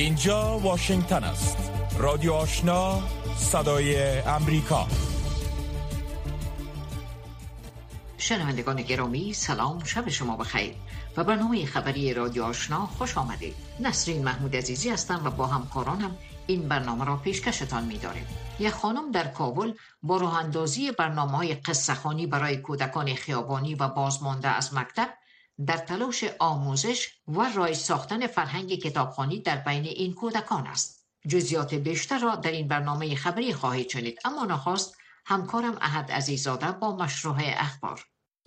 اینجا واشنگتن است. رادیو آشنا صدای امریکا. شنوندگان گرامی سلام شب شما بخیر. و برنامه خبری رادیو آشنا خوش آمدید. نسرین محمود عزیزی هستم و با همکارانم این برنامه را پیشکشتان می داریم. یک خانم در کابل با راه اندازی برنامه های قصه برای کودکان خیابانی و بازمانده از مکتب در تلاش آموزش و رای ساختن فرهنگ کتابخانی در بین این کودکان است. جزیات بیشتر را در این برنامه خبری خواهید شنید اما نخواست همکارم احد عزیزاده با مشروع اخبار.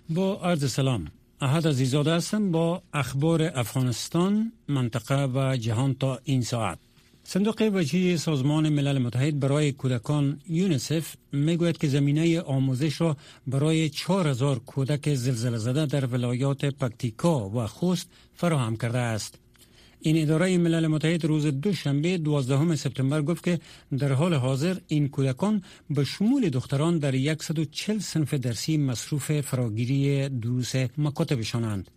با عرض سلام. احد عزیزاده هستم با اخبار افغانستان منطقه و جهان تا این ساعت. صندوق وجهی سازمان ملل متحد برای کودکان یونیسف می‌گوید که زمینه آموزش را برای 4000 کودک زلزله زده در ولایات پکتیکا و خوست فراهم کرده است. این اداره ملل متحد روز دوشنبه 12 سپتامبر گفت که در حال حاضر این کودکان به شمول دختران در 140 صنف درسی مصروف فراگیری دروس مکاتبشانند.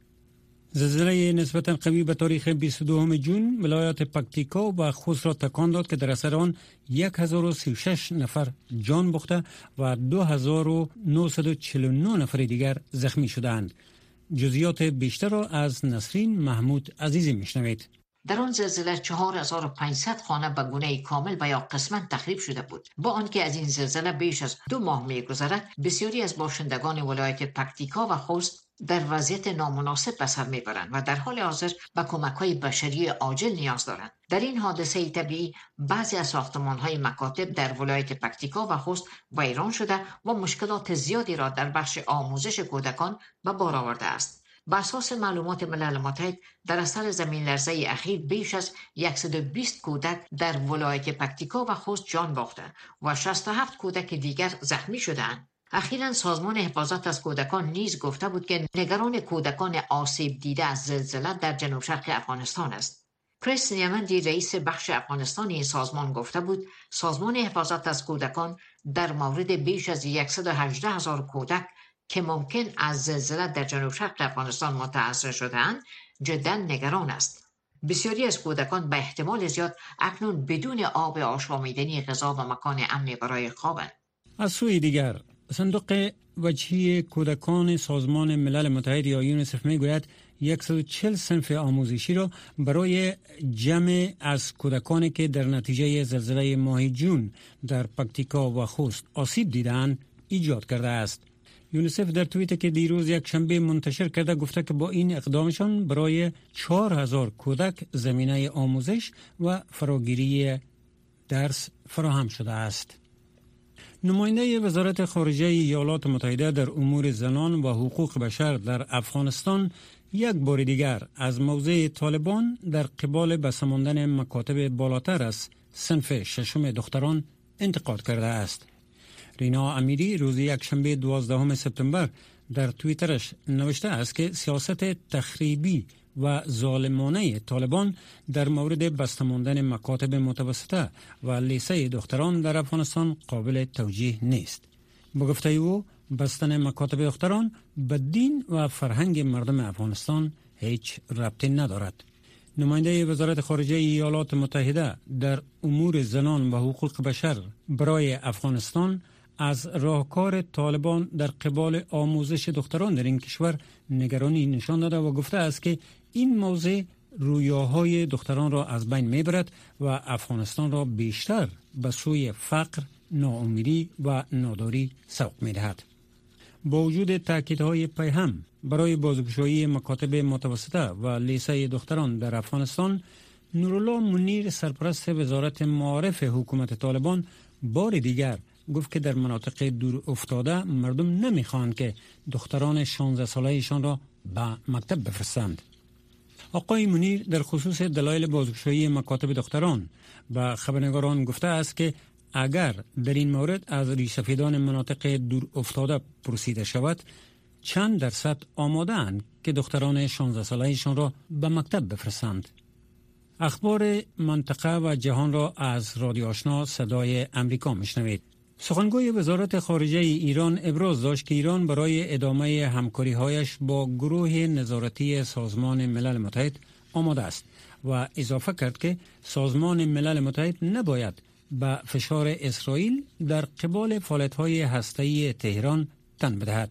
زلزله نسبتا قوی به تاریخ 22 جون ولایات پکتیکا و خوست را تکان داد که در اثر آن 1036 نفر جان بخته و 2949 نفر دیگر زخمی شدند. جزیات بیشتر را از نسرین محمود عزیزی میشنوید. در آن زلزله 4500 خانه به گونه کامل و یا قسمت تخریب شده بود با آنکه از این زلزله بیش از دو ماه میگذرد بسیاری از باشندگان ولایت پکتیکا و خوست در وضعیت نامناسب به سر می‌برند و در حال حاضر به کمک های بشری عاجل نیاز دارند. در این حادثه طبیعی بعضی از ساختمان های مکاتب در ولایت پکتیکا و خوست ویران شده و مشکلات زیادی را در بخش آموزش کودکان به بار آورده است. بر اساس معلومات ملل متحد در اثر زمین لرزه اخیر بیش از 120 کودک در ولایت پکتیکا و خوست جان باخته و 67 کودک دیگر زخمی شدند اخیرا سازمان حفاظت از کودکان نیز گفته بود که نگران کودکان آسیب دیده از زلزله در جنوب شرق افغانستان است. کریس نیمندی رئیس بخش افغانستان این سازمان گفته بود سازمان حفاظت از کودکان در مورد بیش از 118 هزار کودک که ممکن از زلزله در جنوب شرق افغانستان متاثر شدهاند جدا نگران است. بسیاری از کودکان به احتمال زیاد اکنون بدون آب آشامیدنی غذا و مکان امنی برای خوابند. از سوی دیگر صندوق وجهی کودکان سازمان ملل متحد یا یونیسف می گوید 140 صنف آموزشی را برای جمع از کودکانی که در نتیجه زلزله ماه جون در پکتیکا و خوست آسیب دیدند ایجاد کرده است. یونیسف در توییت که دیروز یک شنبه منتشر کرده گفته که با این اقدامشان برای 4000 کودک زمینه آموزش و فراگیری درس فراهم شده است. نماینده وزارت خارجه ایالات متحده در امور زنان و حقوق بشر در افغانستان یک بار دیگر از موضع طالبان در قبال بسماندن مکاتب بالاتر از سنف ششم دختران انتقاد کرده است. رینا امیری روز یک شنبه 12 سپتامبر در تویترش نوشته است که سیاست تخریبی و ظالمانه طالبان در مورد بستماندن مکاتب متوسطه و لیسه دختران در افغانستان قابل توجیه نیست. با گفته او بستن مکاتب دختران به دین و فرهنگ مردم افغانستان هیچ ربطی ندارد. نماینده وزارت خارجه ایالات متحده در امور زنان و حقوق بشر برای افغانستان از راهکار طالبان در قبال آموزش دختران در این کشور نگرانی نشان داده و گفته است که این موضع رویاهای دختران را از بین می‌برد و افغانستان را بیشتر به سوی فقر، ناامیدی و ناداری سوق می‌دهد. با وجود تاکیدهای پیهم برای بازگشایی مکاتب متوسطه و لیسه دختران در افغانستان نورالله منیر سرپرست وزارت معارف حکومت طالبان بار دیگر گفت که در مناطق دور افتاده مردم نمی‌خواهند که دختران 16 سالهشان را به مکتب بفرستند. آقای منیر در خصوص دلایل بازگشایی مکاتب دختران به خبرنگاران گفته است که اگر در این مورد از ریشفیدان مناطق دور افتاده پرسیده شود چند درصد آماده اند که دختران 16 سالهشان را به مکتب بفرستند. اخبار منطقه و جهان را از رادیو آشنا صدای امریکا میشنوید. سخنگوی وزارت خارجه ایران ابراز داشت که ایران برای ادامه همکاری هایش با گروه نظارتی سازمان ملل متحد آماده است و اضافه کرد که سازمان ملل متحد نباید به فشار اسرائیل در قبال فعالیت‌های هسته‌ای تهران تن بدهد.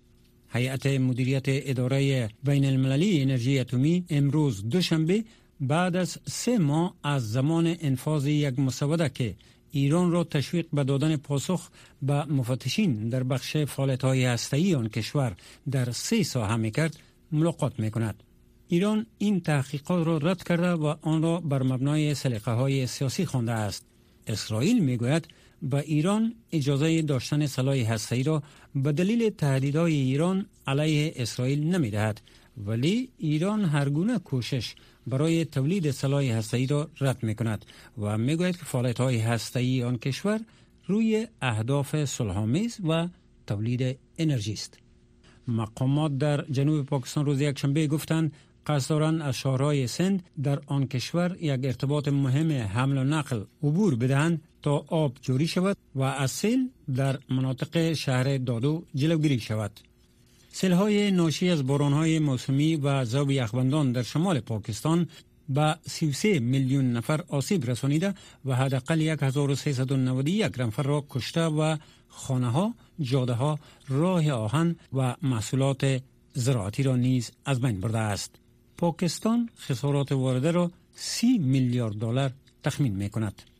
هیئت مدیریت اداره بین المللی انرژی اتمی امروز دوشنبه بعد از سه ماه از زمان انفاذ یک مسوده که ایران را تشویق به دادن پاسخ به مفتشین در بخش فعالیت های هسته‌ای آن کشور در سه ساحه می کرد ملاقات می کند. ایران این تحقیقات را رد کرده و آن را بر مبنای سلیقه های سیاسی خوانده است. اسرائیل می گوید به ایران اجازه داشتن سلاح هسته‌ای را به دلیل تهدیدهای ایران علیه اسرائیل نمی دهد ولی ایران هر گونه کوشش برای تولید سلاح هسته‌ای را رد می کند و می گوید که فعالیت های هسته‌ای آن کشور روی اهداف صلح‌آمیز و تولید انرژی است. مقامات در جنوب پاکستان روز یکشنبه گفتند قصد دارند از شهرهای سند در آن کشور یک ارتباط مهم حمل و نقل عبور بدهند تا آب جوری شود و از سیل در مناطق شهر دادو جلوگیری شود. های ناشی از های موسمی و ذوب یخبندان در شمال پاکستان به 33 میلیون نفر آسیب رسانیده و حداقل 1391 نفر را کشته و خانه ها، جاده ها، راه آهن و محصولات زراعتی را نیز از بین برده است. پاکستان خسارات وارده را 30 میلیارد دلار تخمین می کند.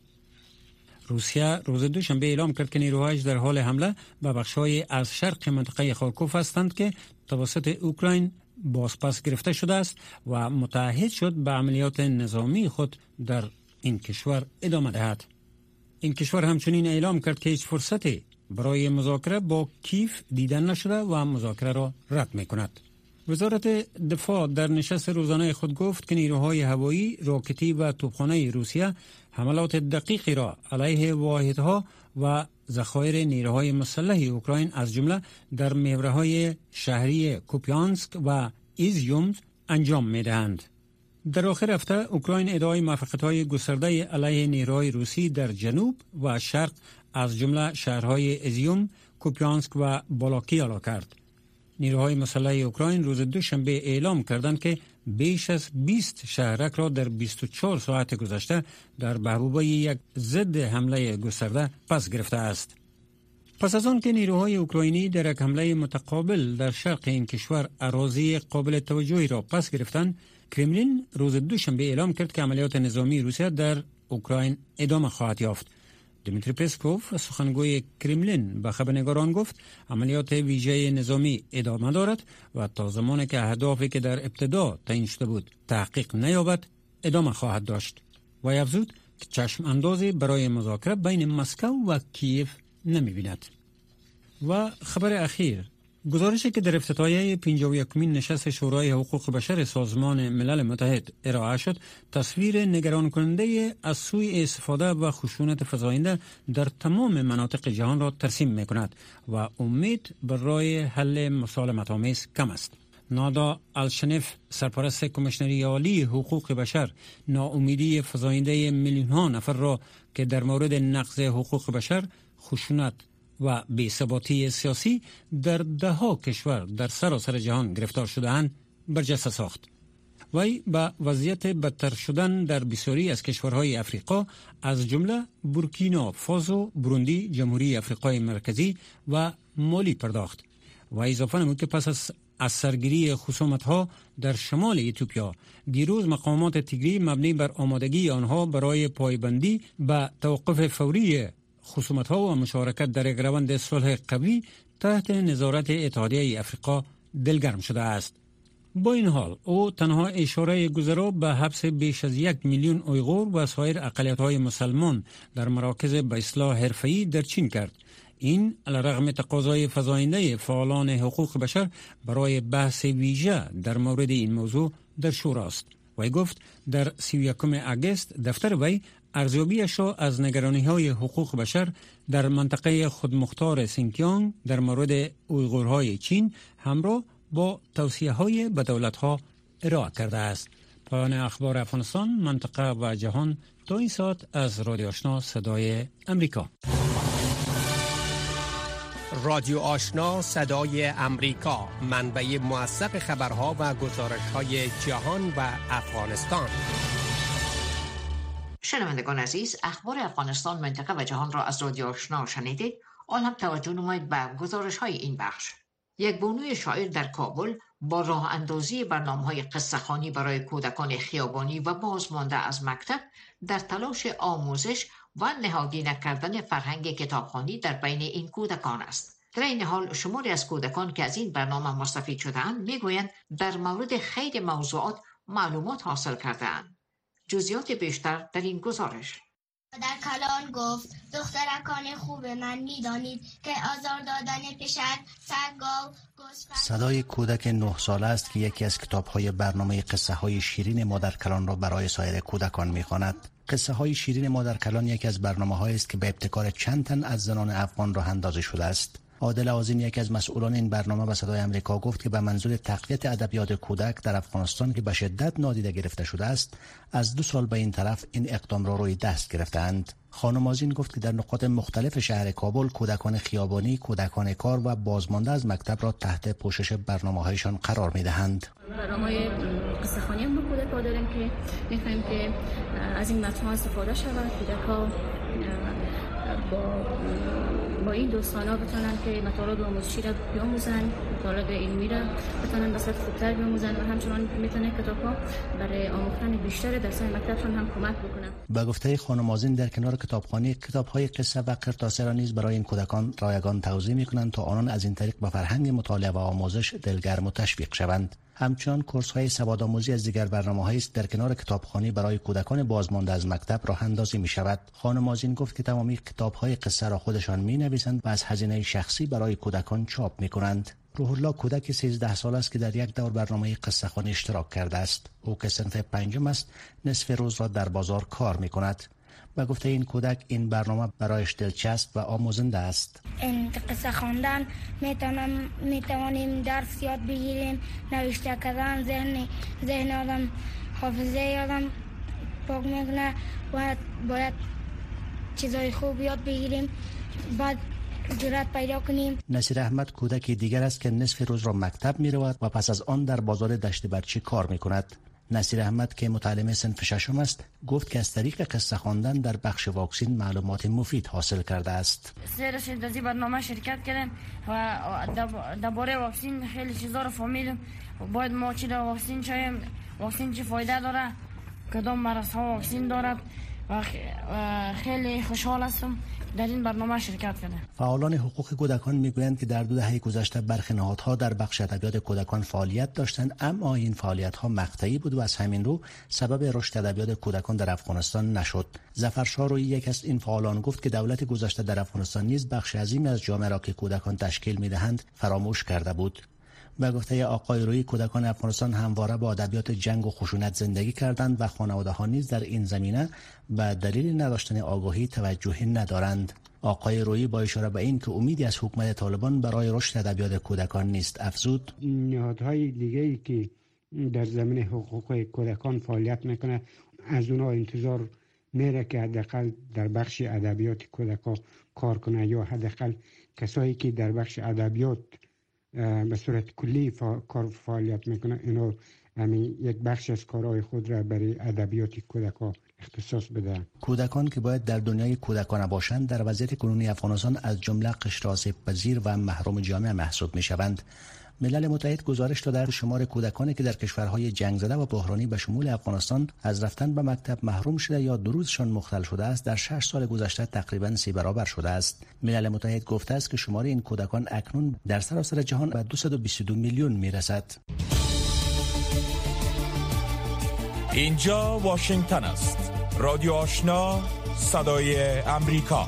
روسیه روز دوشنبه اعلام کرد که نیروهایش در حال حمله به بخشهای از شرق منطقه خارکوف هستند که توسط اوکراین بازپس گرفته شده است و متعهد شد به عملیات نظامی خود در این کشور ادامه دهد. این کشور همچنین اعلام کرد که هیچ فرصتی برای مذاکره با کیف دیدن نشده و مذاکره را رد می کند. وزارت دفاع در نشست روزانه خود گفت که نیروهای هوایی، راکتی و توپخانه روسیه حملات دقیقی را علیه واحدها و ذخایر نیروهای مسلح اوکراین از جمله در های شهری کوپیانسک و ایزیوم انجام می دهند. در آخر هفته اوکراین ادعای موفقیت های گسترده علیه نیروهای روسی در جنوب و شرق از جمله شهرهای ازیوم، کوپیانسک و بالاکی اعلام کرد. نیروهای مسلح اوکراین روز دوشنبه اعلام کردند که بیش از 20 شهرک را در 24 ساعت گذشته در محبوبه یک ضد حمله گسترده پس گرفته است. پس از آن که نیروهای اوکراینی در یک حمله متقابل در شرق این کشور اراضی قابل توجهی را پس گرفتند، کرملین روز دوشنبه اعلام کرد که عملیات نظامی روسیه در اوکراین ادامه خواهد یافت. دمیتری پسکوف سخنگوی کرملین به خبرنگاران گفت عملیات ویژه نظامی ادامه دارد و تا زمانی که اهدافی که در ابتدا تعیین شده بود تحقیق نیابد ادامه خواهد داشت و افزود که چشم اندازی برای مذاکره بین مسکو و کیف نمی بیند. و خبر اخیر گزارشی که در افتتاحیه 51 نشست شورای حقوق بشر سازمان ملل متحد ارائه شد تصویر نگران کننده از سوی استفاده و خشونت فزاینده در تمام مناطق جهان را ترسیم می کند و امید برای حل مسالمت آمیز کم است. نادا الشنف سرپرست کمیشنری عالی حقوق بشر ناامیدی فزاینده میلیون ها نفر را که در مورد نقض حقوق بشر خشونت و بی‌ثباتی سیاسی در ده ها کشور در سراسر جهان گرفتار شدهاند برجسته ساخت. وی با وضعیت بدتر شدن در بسیاری از کشورهای افریقا از جمله بورکینا فازو، بروندی، جمهوری افریقای مرکزی و مالی پرداخت. و اضافه نمود که پس از از سرگیری خصومت ها در شمال ایتوپیا دیروز مقامات تیگری مبنی بر آمادگی آنها برای پایبندی به توقف فوری خصومت ها و مشارکت در یک روند صلح قوی تحت نظارت اتحادیه افریقا دلگرم شده است. با این حال او تنها اشاره گذرا به حبس بیش از یک میلیون اویغور و سایر اقلیت های مسلمان در مراکز به اصلاح حرفه‌ای در چین کرد. این علیرغم تقاضای فزاینده فعالان حقوق بشر برای بحث ویژه در مورد این موضوع در شورا است. وی گفت در 31 اگست دفتر وی ارزیابیش را از نگرانی های حقوق بشر در منطقه خودمختار سینکیانگ در مورد اویغورهای چین همراه با توصیه های به دولت ها ارائه کرده است. پایان اخبار افغانستان منطقه و جهان تا این ساعت از رادیو آشنا صدای امریکا رادیو آشنا صدای امریکا منبع موثق خبرها و گزارش های جهان و افغانستان شنوندگان عزیز اخبار افغانستان منطقه و جهان را از رادیو آشنا شنیدید آن هم توجه نمایید به گزارش های این بخش یک بانوی شاعر در کابل با راه اندازی برنامه های قصه برای کودکان خیابانی و بازمانده از مکتب در تلاش آموزش و نهادینه کردن فرهنگ کتابخانی در بین این کودکان است. در این حال شماری از کودکان که از این برنامه مستفید شدهاند می‌گویند در مورد خیر موضوعات معلومات حاصل کردهاند. جزیات بیشتر در این گزارش در کلان گفت دخترکان خوب من می‌دانید که آزار دادن پشت سرگاو صدای کودک نه ساله است که یکی از کتاب های برنامه قصه های شیرین مادر کلان را برای سایر کودکان می‌خواند. قصه های شیرین مادر کلان یکی از برنامه است که به ابتکار چند تن از زنان افغان راه اندازی شده است. عادل آزین یکی از مسئولان این برنامه به صدای امریکا گفت که به منظور تقویت ادبیات کودک در افغانستان که به شدت نادیده گرفته شده است از دو سال به این طرف این اقدام را روی دست گرفتند خانم آزین گفت که در نقاط مختلف شهر کابل کودکان خیابانی کودکان کار و بازمانده از مکتب را تحت پوشش برنامه هایشان قرار می دهند برنامه قصه خانی هم کودک داریم که می‌خوایم که از این متن استفاده شود. کودک با با این دوستانا بتونن که مطالب آموزشی را بیاموزن مطالب علمی را بتونن بسط خوبتر بیاموزن و همچنان می‌تونه کتاب ها برای آموختن بیشتر درس مکتبشون هم کمک بکنن به گفته خانم آزین در کنار کتابخانه کتاب های قصه و قرطاسه را نیز برای این کودکان رایگان توضیح می‌کنند تا آنان از این طریق به فرهنگ مطالعه و آموزش دلگرم و تشویق شوند. همچنان کورس های سواد آموزی از دیگر برنامه است در کنار کتابخانه برای کودکان بازمانده از مکتب راه اندازی می شود خانم آزین گفت که تمامی کتاب های قصه را خودشان می نویسند و از هزینه شخصی برای کودکان چاپ می کنند روح الله کودک 13 سال است که در یک دور برنامه قصه خانه اشتراک کرده است. او که سنف پنجم است نصف روز را در بازار کار می کند و گفته این کودک این برنامه برایش دلچسب و آموزنده است. این قصه خواندن می توانیم درس یاد بگیریم نوشته کردن ذهن ذهن آدم حافظه آدم پاک می‌کنه باید باید چیزای خوب یاد بگیریم بعد جرات پیدا کنیم. نصیر احمد کودک دیگر است که نصف روز را مکتب می رود و پس از آن در بازار دشت برچی کار می کند نصیر احمد که متعلم سنف ششم است گفت که از طریق قصه خواندن در بخش واکسین معلومات مفید حاصل کرده است. سه رسید برنامه شرکت کردن و درباره واکسین خیلی چیزا رو فهمیدم باید ما چی در واکسین چایم واکسین چی فایده داره؟ کدام مرض ها واکسین دارد؟ و خیلی خوشحال هستم در این برنامه شرکت کرده فعالان حقوق کودکان می‌گویند که در دو دهه گذشته برخی نهادها در بخش ادبیات کودکان فعالیت داشتند اما این فعالیت ها مقطعی بود و از همین رو سبب رشد ادبیات کودکان در افغانستان نشد. ظفر روی یک از این فعالان گفت که دولت گذشته در افغانستان نیز بخش عظیمی از جامعه را که کودکان تشکیل می‌دهند فراموش کرده بود. به گفته آقای روی کودکان افغانستان همواره با ادبیات جنگ و خشونت زندگی کردند و خانواده ها نیز در این زمینه به دلیل نداشتن آگاهی توجهی ندارند. آقای روی با اشاره به این که امیدی از حکومت طالبان برای رشد ادبیات کودکان نیست. افزود. نهادهای دیگه که در زمین حقوق کودکان فعالیت می‌کنه از اونها انتظار میره که حداقل در بخش ادبیات کودکان کار کنه یا حداقل کسایی که در بخش ادبیات به صورت کلی کار فعالیت می‌کنه. اینو همین یک بخش از کارهای خود را برای ادبیات کودکان اختصاص بده. کودکان که باید در دنیای کودکان باشند در وضعیت کنونی افغانستان از جمله قشر پذیر و محروم جامعه محسوب می شوند ملل متحد گزارش داده شمار کودکانی که در کشورهای جنگ زده و بحرانی به شمول افغانستان از رفتن به مکتب محروم شده یا دروزشان مختل شده است در 6 سال گذشته تقریبا سی برابر شده است. ملل متحد گفته است که شمار این کودکان اکنون در سراسر جهان به 222 میلیون می‌رسد. اینجا واشنگتن است. رادیو آشنا صدای امریکا.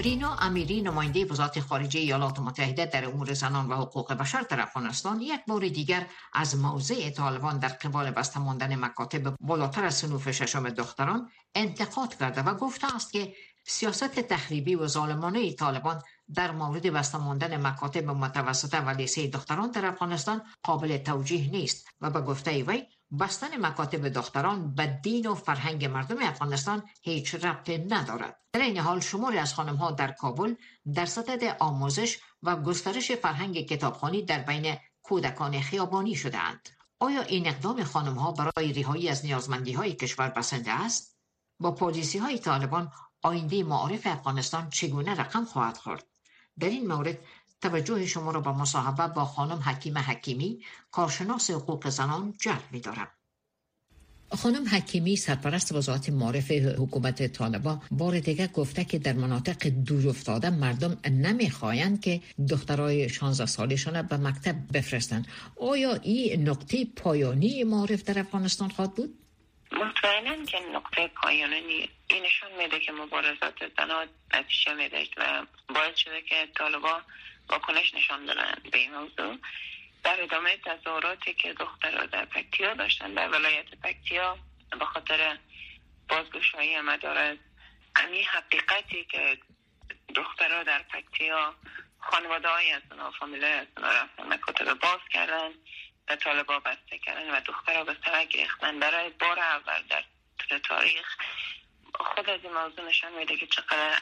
رینا امیری نماینده وزارت خارجه ایالات متحده در امور زنان و حقوق بشر در افغانستان یک بار دیگر از موضع طالبان در قبال بسته ماندن مکاتب بالاتر از صنوف ششم دختران انتقاد کرده و گفته است که سیاست تخریبی و ظالمانه طالبان در مورد بسته ماندن مکاتب متوسطه و لیسه دختران در افغانستان قابل توجیه نیست و به گفته وی بستن مکاتب دختران به دین و فرهنگ مردم افغانستان هیچ ربطی ندارد در این حال شماری از خانم ها در کابل در صدد آموزش و گسترش فرهنگ کتابخانی در بین کودکان خیابانی شدهاند آیا این اقدام خانم ها برای ریهایی از نیازمندی های کشور بسنده است؟ با پالیسی های طالبان آینده معارف افغانستان چگونه رقم خواهد خورد؟ در این مورد توجه شما را به مصاحبه با خانم حکیم حکیمی کارشناس حقوق زنان جلب می دارم. خانم حکیمی سرپرست وزارت معارف حکومت طالبا بار دیگه گفته که در مناطق دور افتاده مردم نمی‌خواهند که دخترای 16 سالشان به مکتب بفرستند آیا این نقطه پایانی معارف در افغانستان خواهد بود؟ مطمئنا که نقطه پایانی این نشان میده که مبارزات زنان نتیجه میده و باعث شده که طالبا واکنش نشان دادن به این موضوع. در ادامه تظاهراتی که دخترها در پکتیا داشتن در ولایت پکتیا به خاطر بازگشایی مدارس همین حقیقتی که دخترها در پکتیا خانواده های از اونا فامیله از اونا رفتن باز کردن و طالبا بسته کردن و دخترها به سرک گرفتن. برای بار اول در تاریخ خود از این موضوع نشان میده که چقدر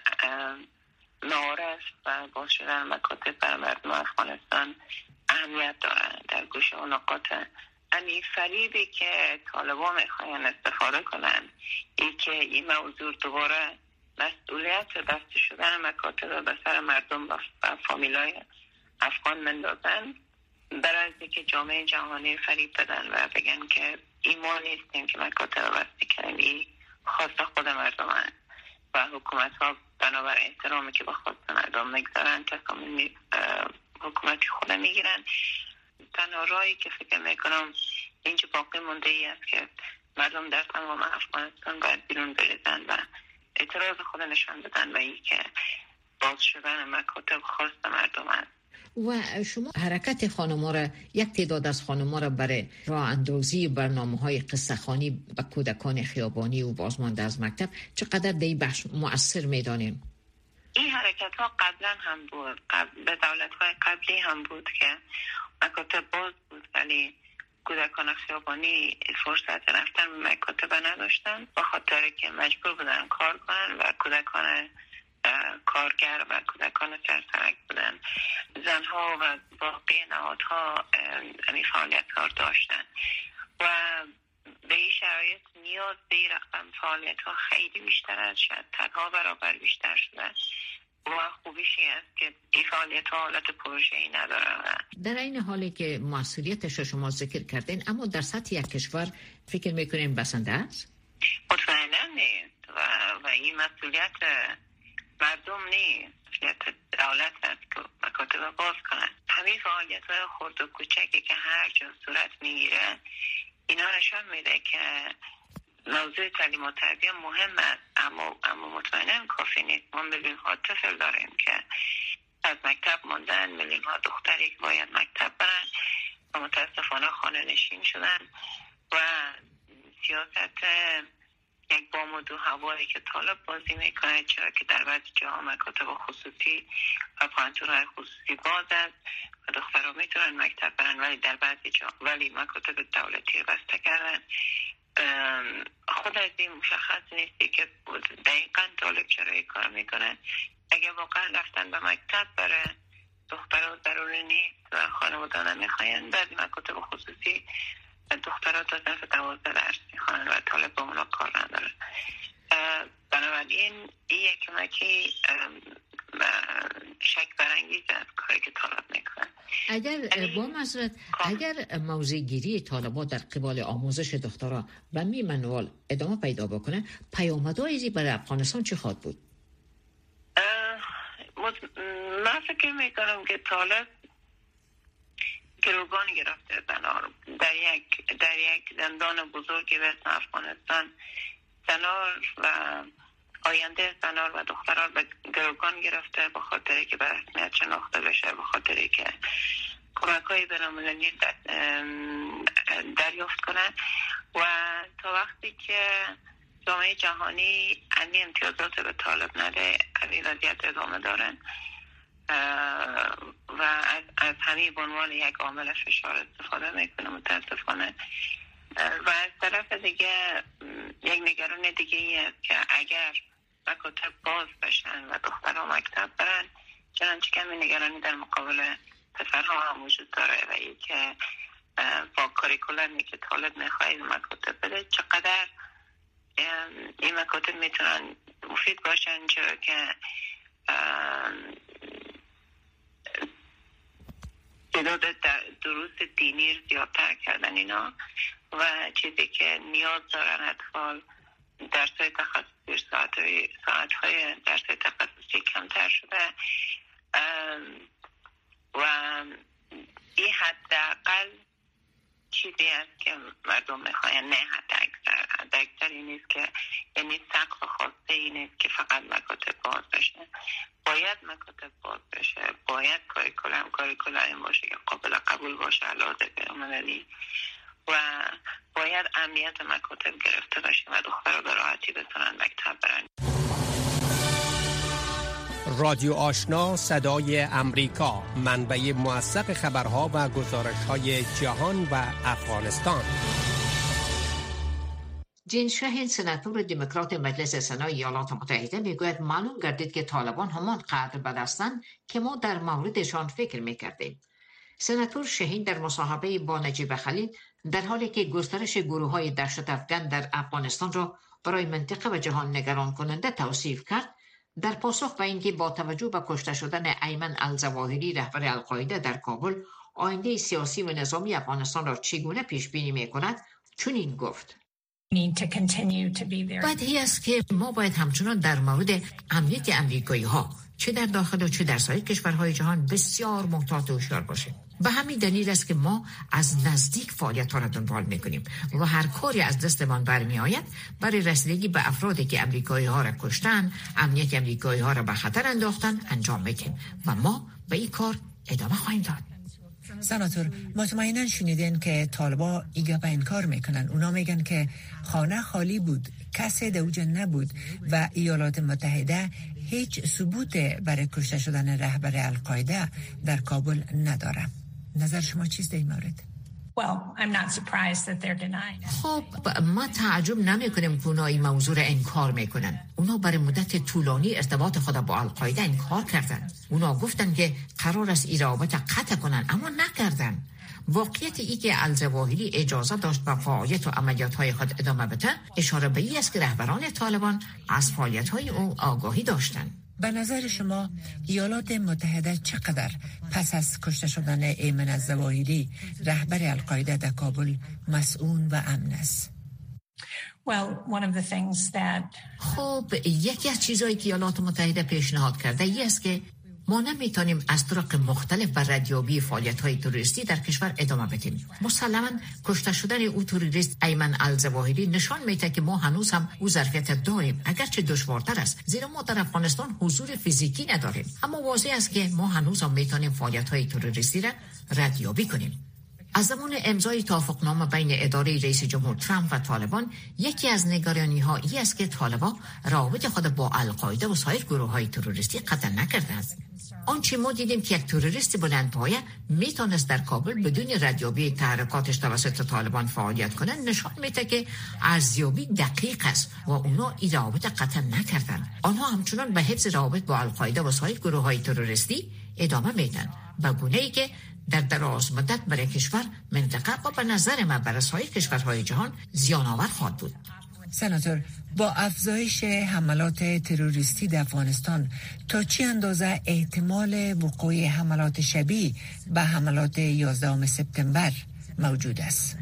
نارس و باز شدن مکاتب بر مردم افغانستان اهمیت دارن. در گوش و نقاط یعنی فریبی که طالبا می‌خواین استفاده کنن ای که این موضوع دوباره مسئولیت بسته شدن مکاتب به سر مردم و فامیلای افغان مندازن برای که جامعه جهانی فریب بدن و بگن که ایمان نیستیم که مکاتب بسته این خواست خود مردم هست و حکومت ها بنابر احترامی که به خواست مردم نگذارن تصامیم حکومتی خود می‌گیرن. تنها رایی که فکر می‌کنم اینجا باقی مونده ای است که مردم در تمام افغانستان باید بیرون بریزن و اعتراض خود نشان بدن و ای که باز شدن مکاتب خواست مردم است. و شما حرکت خانما را یک تعداد از خانما را برای راه اندازی برنامه های قصه خانی به کودکان خیابانی و بازمانده از مکتب چقدر دی بخش مؤثر می‌دانیم این حرکت ها قبلا هم بود. قبل به دولت های قبلی هم بود که مکاتب باز بود ولی کودکان خیابانی فرصت رفتن به مکاتب نداشتن. به خاطر که مجبور بودن کار کنن و کودکان کارگر و کودکان سرسرک بودن. زنها و باقی نهادها این فعالیت کار داشتن. و به این شرایط نیاز به این رقم فعالیت ها خیلی بیشتر از شد تنها برابر بیشتر شده و خوبیشی است که این فعالیت ها حالت پروژه ای ندارن. در این حالی که مسئولیتش شما ذکر کردین اما در سطح یک کشور فکر می‌کنین بسنده است؟ مطمئنا نیست. و, و این مسئولیت مردم نیست. مسئولیت دولت است که مکاتب باز کنند همین فعالیت های خرد و کوچکی که هر جا صورت می‌گیره اینا نشان میده که موضوع تعلیم و تربیه مهم است. اما اما مطمئنا کافی نیست. ما میلیون ها طفل داریم که از مکتب ماندن میلیون ها دختری که باید مکتب برن و متاسفانه خانه نشین شدن و سیاست یک بام و دو هوایی که طالب بازی می‌کنه چرا که در بعضی جاها مکاتب خصوصی و پانتورهای خصوصی باز است و دخترها می‌تونن مکتب برن ولی در بعضی جا ولی مکاتب دولتی بسته کردن. خود از این مشخص نیستی که دقیقا طالب چرا کار می‌کنن. اگر واقعا رفتن به مکتب برای دخترها ضروری نیست و خانواده نمی‌خواین. بعضی مکاتب خصوصی دخترها تا صرف دوازده درس می‌خوانن و طالب با اونا کار نداره بنابراین این یک کمکی شک برانگیز از کاری که طالب می‌کنن. اگر با مزرد اگر موضوع گیری طالبا در قبال آموزش دخترها و می منوال ادامه پیدا بکنه پیامدهای برای افغانستان چه خواد بود؟ من فکر می‌کنم که طالب گروگان گرفته زنار در یک در یک زندان بزرگی به افغانستان. زنار و آینده زنار و دختران به گروگان گرفته به خاطر که به رسمیت شناخته بشه به خاطر که کمک های بینالمللی دریافت کنن و تا وقتی که جامعه جهانی این امتیازات به طالب نده این وضعیت ادامه دارن. و از, از همین به عنوان یک عامل فشار استفاده می‌کنه متاسفانه. و از طرف دیگه یک نگران دیگه ای است که اگر مکاتب باز بشن و دخترها مکتب برن چنانچه کمی نگرانی در مقابل پسرها هم وجود داره و که با کاریکولمی که طالب می‌خواه مکاتب بده چقدر این مکاتب می‌تونن مفید باشن چرا که تعداد دروس دینی زیادتر کردن اینا و چیزی که نیاز دارن اطفال درس های تخصصی ساعت های, ساعت های درس های تخصصی کمتر شده. و این حداقل چیزی است که مردم می‌خواین نه حد اکثر حد اکثر این نیست که یعنی سقف خواسته این نیست که فقط مکاتب باز بشه. باید مکاتب باز بشه. باید کاری کنم کاری کنم باشه که قابل قبول باشه علاوه پیامدنی و باید امنیت مکاتب گرفته باشه و دخترها به راحتی بتونن مکتب برن. رادیو آشنا صدای امریکا. منبع موثق خبرها و گزارش های جهان و افغانستان. جین شهین سناتور دموکرات مجلس سنای ایالات متحده می‌گوید معلوم گردید که طالبان همان قدر بدستند که ما در موردشان فکر می‌کردیم. سناتور شهین در مصاحبه با نجیب خلیل در حالی که گسترش گروه های دهشت افغان در افغانستان را برای منطقه و جهان نگران کننده توصیف کرد در پاسخ به اینکه با توجه به کشته شدن ایمن الزواهری رهبر القاعده در کابل آینده سیاسی و نظامی افغانستان را چگونه پیش بینی می کند چنین گفت. بدهی است که ما باید همچنان در مورد امنیت امریکایی ها چه در داخل و چه در سایر کشورهای جهان بسیار محتاط و هوشیار باشیم. به همین دلیل است که ما از نزدیک فعالیت ها را دنبال می‌کنیم و هر کاری از دستمان برمی آید برای رسیدگی به افرادی که امریکایی ها را کشتن امنیت امریکایی ها را به خطر انداختن انجام میدیم. و ما به این کار ادامه خواهیم داد. سناتور مطمئنا شنیدین که طالبا ایگا به کار می‌کنن اونا میگن که خانه خالی بود کسی دوجه نبود و ایالات متحده هیچ ثبوت برای کشته شدن رهبر القاعده در کابل نداره نظر شما چیست در این مورد؟ خب ما تعجب نمی کنیم که اونا این موضوع را انکار می‌کنن. اونا برای مدت طولانی ارتباط خود با القاعده انکار کردن. اونا گفتن که قرار است این رابط قطع کنن اما نکردن. واقعیت ای که الزواهری اجازه داشت به فعالیت و عملیات های خود ادامه بده اشاره به ای است که رهبران طالبان از فعالیت های او آگاهی داشتند. به نظر شما ایالات متحده چقدر پس از کشته شدن ایمن از زواهری رهبر القاعده در کابل مسئول و امن است؟ خب یکی از چیزهایی که ایالات متحده پیشنهاد کرده ای است که ما نمی‌تونیم از طرق مختلف بر ردیابی فعالیت های توریستی در کشور ادامه بدیم. مسلما کشته شدن او توریست ایمن الزواهری نشان میده که ما هنوز هم او ظرفیت داریم اگرچه دشوارتر است. زیرا ما در افغانستان حضور فیزیکی نداریم. اما واضح است که ما هنوز هم می‌تونیم فعالیت های توریستی را ردیابی کنیم. از زمان امضای توافقنامه بین اداره رئیس جمهور ترامپ و طالبان یکی از نگرانی ها ای است که طالبان رابط خود با القاعده و سایر گروه های تروریستی قطع نکرده است. آنچه ما دیدیم که یک تروریست بلند پایه می‌تونست در کابل بدون ردیابی تحرکاتش توسط طالبان فعالیت کنه نشان میده که ارزیابی دقیق است و اونا این روابط قطع نکردن آنها همچنان به حفظ روابط با القاعده و سایر گروه های تروریستی ادامه میدن به گونه ای که در دراز مدت برای کشور منطقه و به نظر من برای سایر کشورهای جهان زیان آور خواهد بود. سناتور با افزایش حملات تروریستی در افغانستان تا چی اندازه احتمال وقوع حملات شبیه به حملات 11 سپتامبر موجود است؟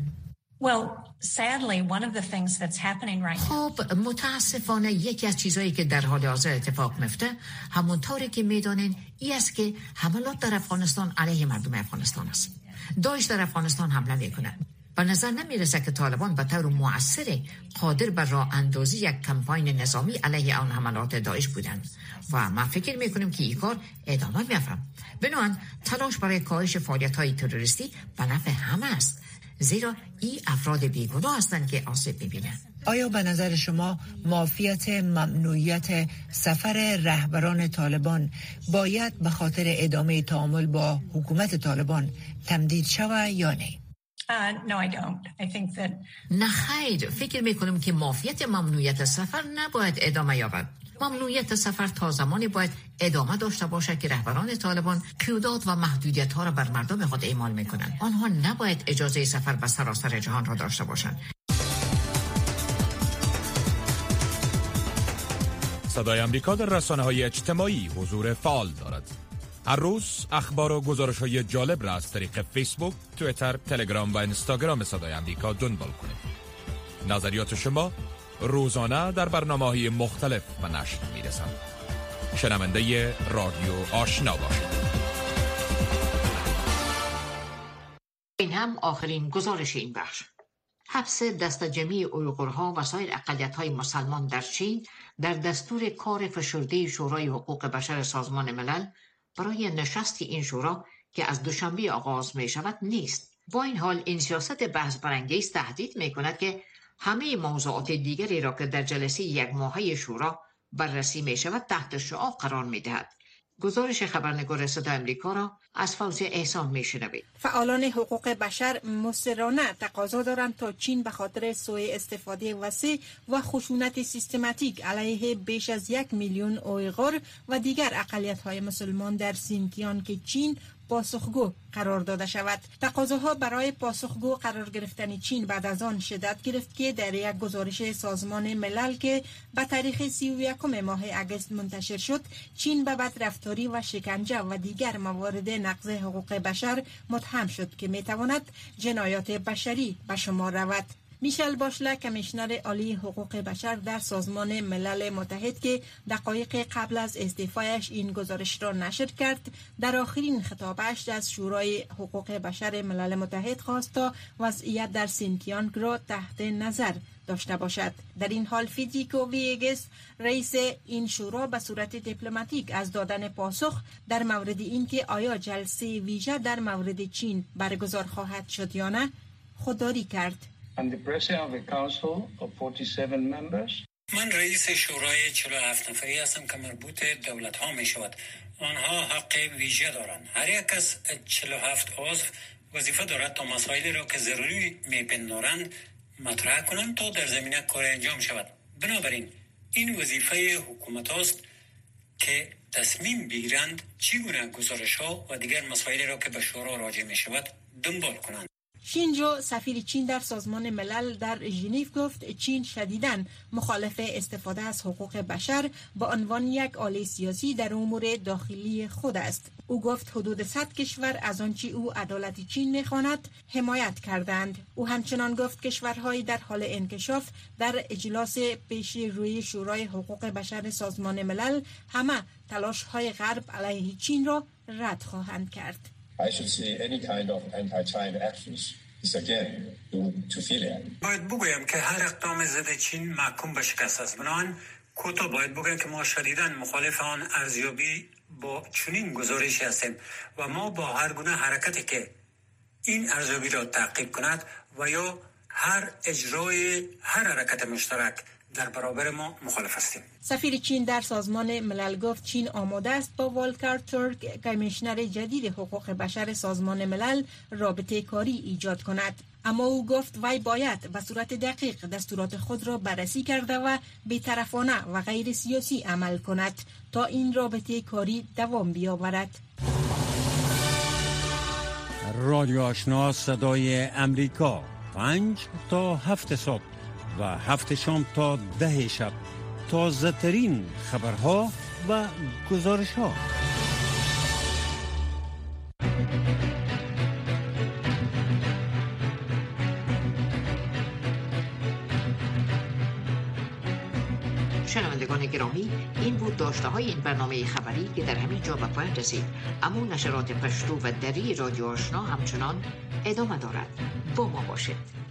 خب متاسفانه یکی از چیزهایی که در حال حاضر اتفاق میفته همونطوری که می‌دانین ای است که حملات در افغانستان علیه مردم افغانستان است داعش در افغانستان حمله می‌کنه به نظر نمی‌رسه که طالبان به طور موثر قادر بر راه اندازی یک کمپاین نظامی علیه آن حملات داعش بودند. و ما فکر می‌کنیم که این کار ادامه میافرم بنابراین تلاش برای کاهش فعالیت های تروریستی به نفع همه است. زیرا این افراد بیگناه هستند که آسیب می‌بینند. آیا به نظر شما مافیت ممنوعیت سفر رهبران طالبان باید به خاطر ادامه تعامل با حکومت طالبان تمدید شود یا نه؟ نه خیر. فکر می‌کنم که مافیت ممنوعیت سفر نباید ادامه یابد. ممنوعیت سفر تا زمانی باید ادامه داشته باشد که رهبران طالبان قیودات و محدودیت ها را بر مردم خود اعمال می کنند آنها نباید اجازه سفر به سراسر جهان را داشته باشند. صدای امریکا در رسانه های اجتماعی حضور فعال دارد. هر روز اخبار و گزارش های جالب را از طریق فیسبوک، تویتر، تلگرام و اینستاگرام صدای امریکا دنبال کنید. نظریات شما روزانه در برنامه های مختلف و نشر می رسند. شنونده رادیو آشنا باشید. این هم آخرین گزارش این بخش. حبس دست جمعی اویغورها و سایر های مسلمان در چین در دستور کار فشرده شورای حقوق بشر سازمان ملل برای نشست این شورا که از دوشنبه آغاز می شود نیست. با این حال این سیاست بحث برانگیز تهدید می کند که همه موضوعات دیگری را که در جلسه یک ماهه شورا بررسی می شود تحت شعا قرار می دهد. گزارش خبرنگار صدا امریکا را از فوز احسان می شنوید. فعالان حقوق بشر مصرانه تقاضا دارند تا چین به خاطر سوء استفاده وسیع و خشونت سیستماتیک علیه بیش از یک میلیون اویغور و دیگر اقلیت های مسلمان در سینکیان که چین پاسخگو قرار داده شود. تقاضاها برای پاسخگو قرار گرفتن چین بعد از آن شدت گرفت که در یک گزارش سازمان ملل که به تاریخ 31 ماه اگست منتشر شد چین به بدرفتاری و شکنجه و دیگر موارد نقض حقوق بشر متهم شد که می‌تواند جنایات بشری به شمار رود. میشل باشله کمیشنر عالی حقوق بشر در سازمان ملل متحد که دقایق قبل از استعفایش این گزارش را نشر کرد در آخرین خطابش از شورای حقوق بشر ملل متحد خواست تا وضعیت در سینکیانگ را تحت نظر داشته باشد. در این حال فیدریکو ویگس رئیس این شورا به صورت دیپلماتیک از دادن پاسخ در مورد اینکه آیا جلسه ویژه در مورد چین برگزار خواهد شد یا نه خودداری کرد. And the president of the council of 47 members. من رئیس شورای 47 نفری هستم که مربوط دولت ها می شود. آنها حق ویژه دارند. هر یک از 47 عضو وظیفه دارد تا مسائلی را که ضروری میپندارند مطرح کنند تا در زمینه کار انجام شود. بنابراین این وظیفه حکومت است که تصمیم بگیرند چگونه گزارش ها و دیگر مسائلی را که به شورا راجع می شود دنبال کنند. شینجو سفیر چین در سازمان ملل در ژنو گفت چین شدیداً مخالف استفاده از حقوق بشر به عنوان یک آله سیاسی در امور داخلی خود است. او گفت حدود 100 کشور از آنچه او عدالت چین می‌خواند حمایت کردند. او همچنان گفت کشورهای در حال انکشاف در اجلاس پیش روی شورای حقوق بشر سازمان ملل همه تلاش های غرب علیه چین را رد خواهند کرد. I should see any kind of anti-China actions. باید بگویم که هر اقدام ضد چین محکوم به شکست است بنابراین کوتاه باید بگویم که ما شدیدا مخالف آن ارزیابی با چنین گزارشی هستیم و ما با هر گونه حرکتی که این ارزیابی را تعقیب کند و یا هر اجرای هر حرکت مشترک در برابر ما مخالف هستیم. سفیر چین در سازمان ملل گفت چین آماده است با والکر تورک کمیشنر جدید حقوق بشر سازمان ملل رابطه کاری ایجاد کند. اما او گفت وی باید به صورت دقیق دستورات خود را بررسی کرده و بیطرفانه و غیر سیاسی عمل کند تا این رابطه کاری دوام بیاورد. رادیو آشنا صدای امریکا. پنج تا هفت صبح. و هفت شام تا ده شب. تازه ترین خبرها و گزارش ها شنوندگان گرامی این بود داشته های این برنامه خبری که در همین جا به پایان رسید. اما نشرات پشتو و دری رادیو آشنا همچنان ادامه دارد. با ما باشد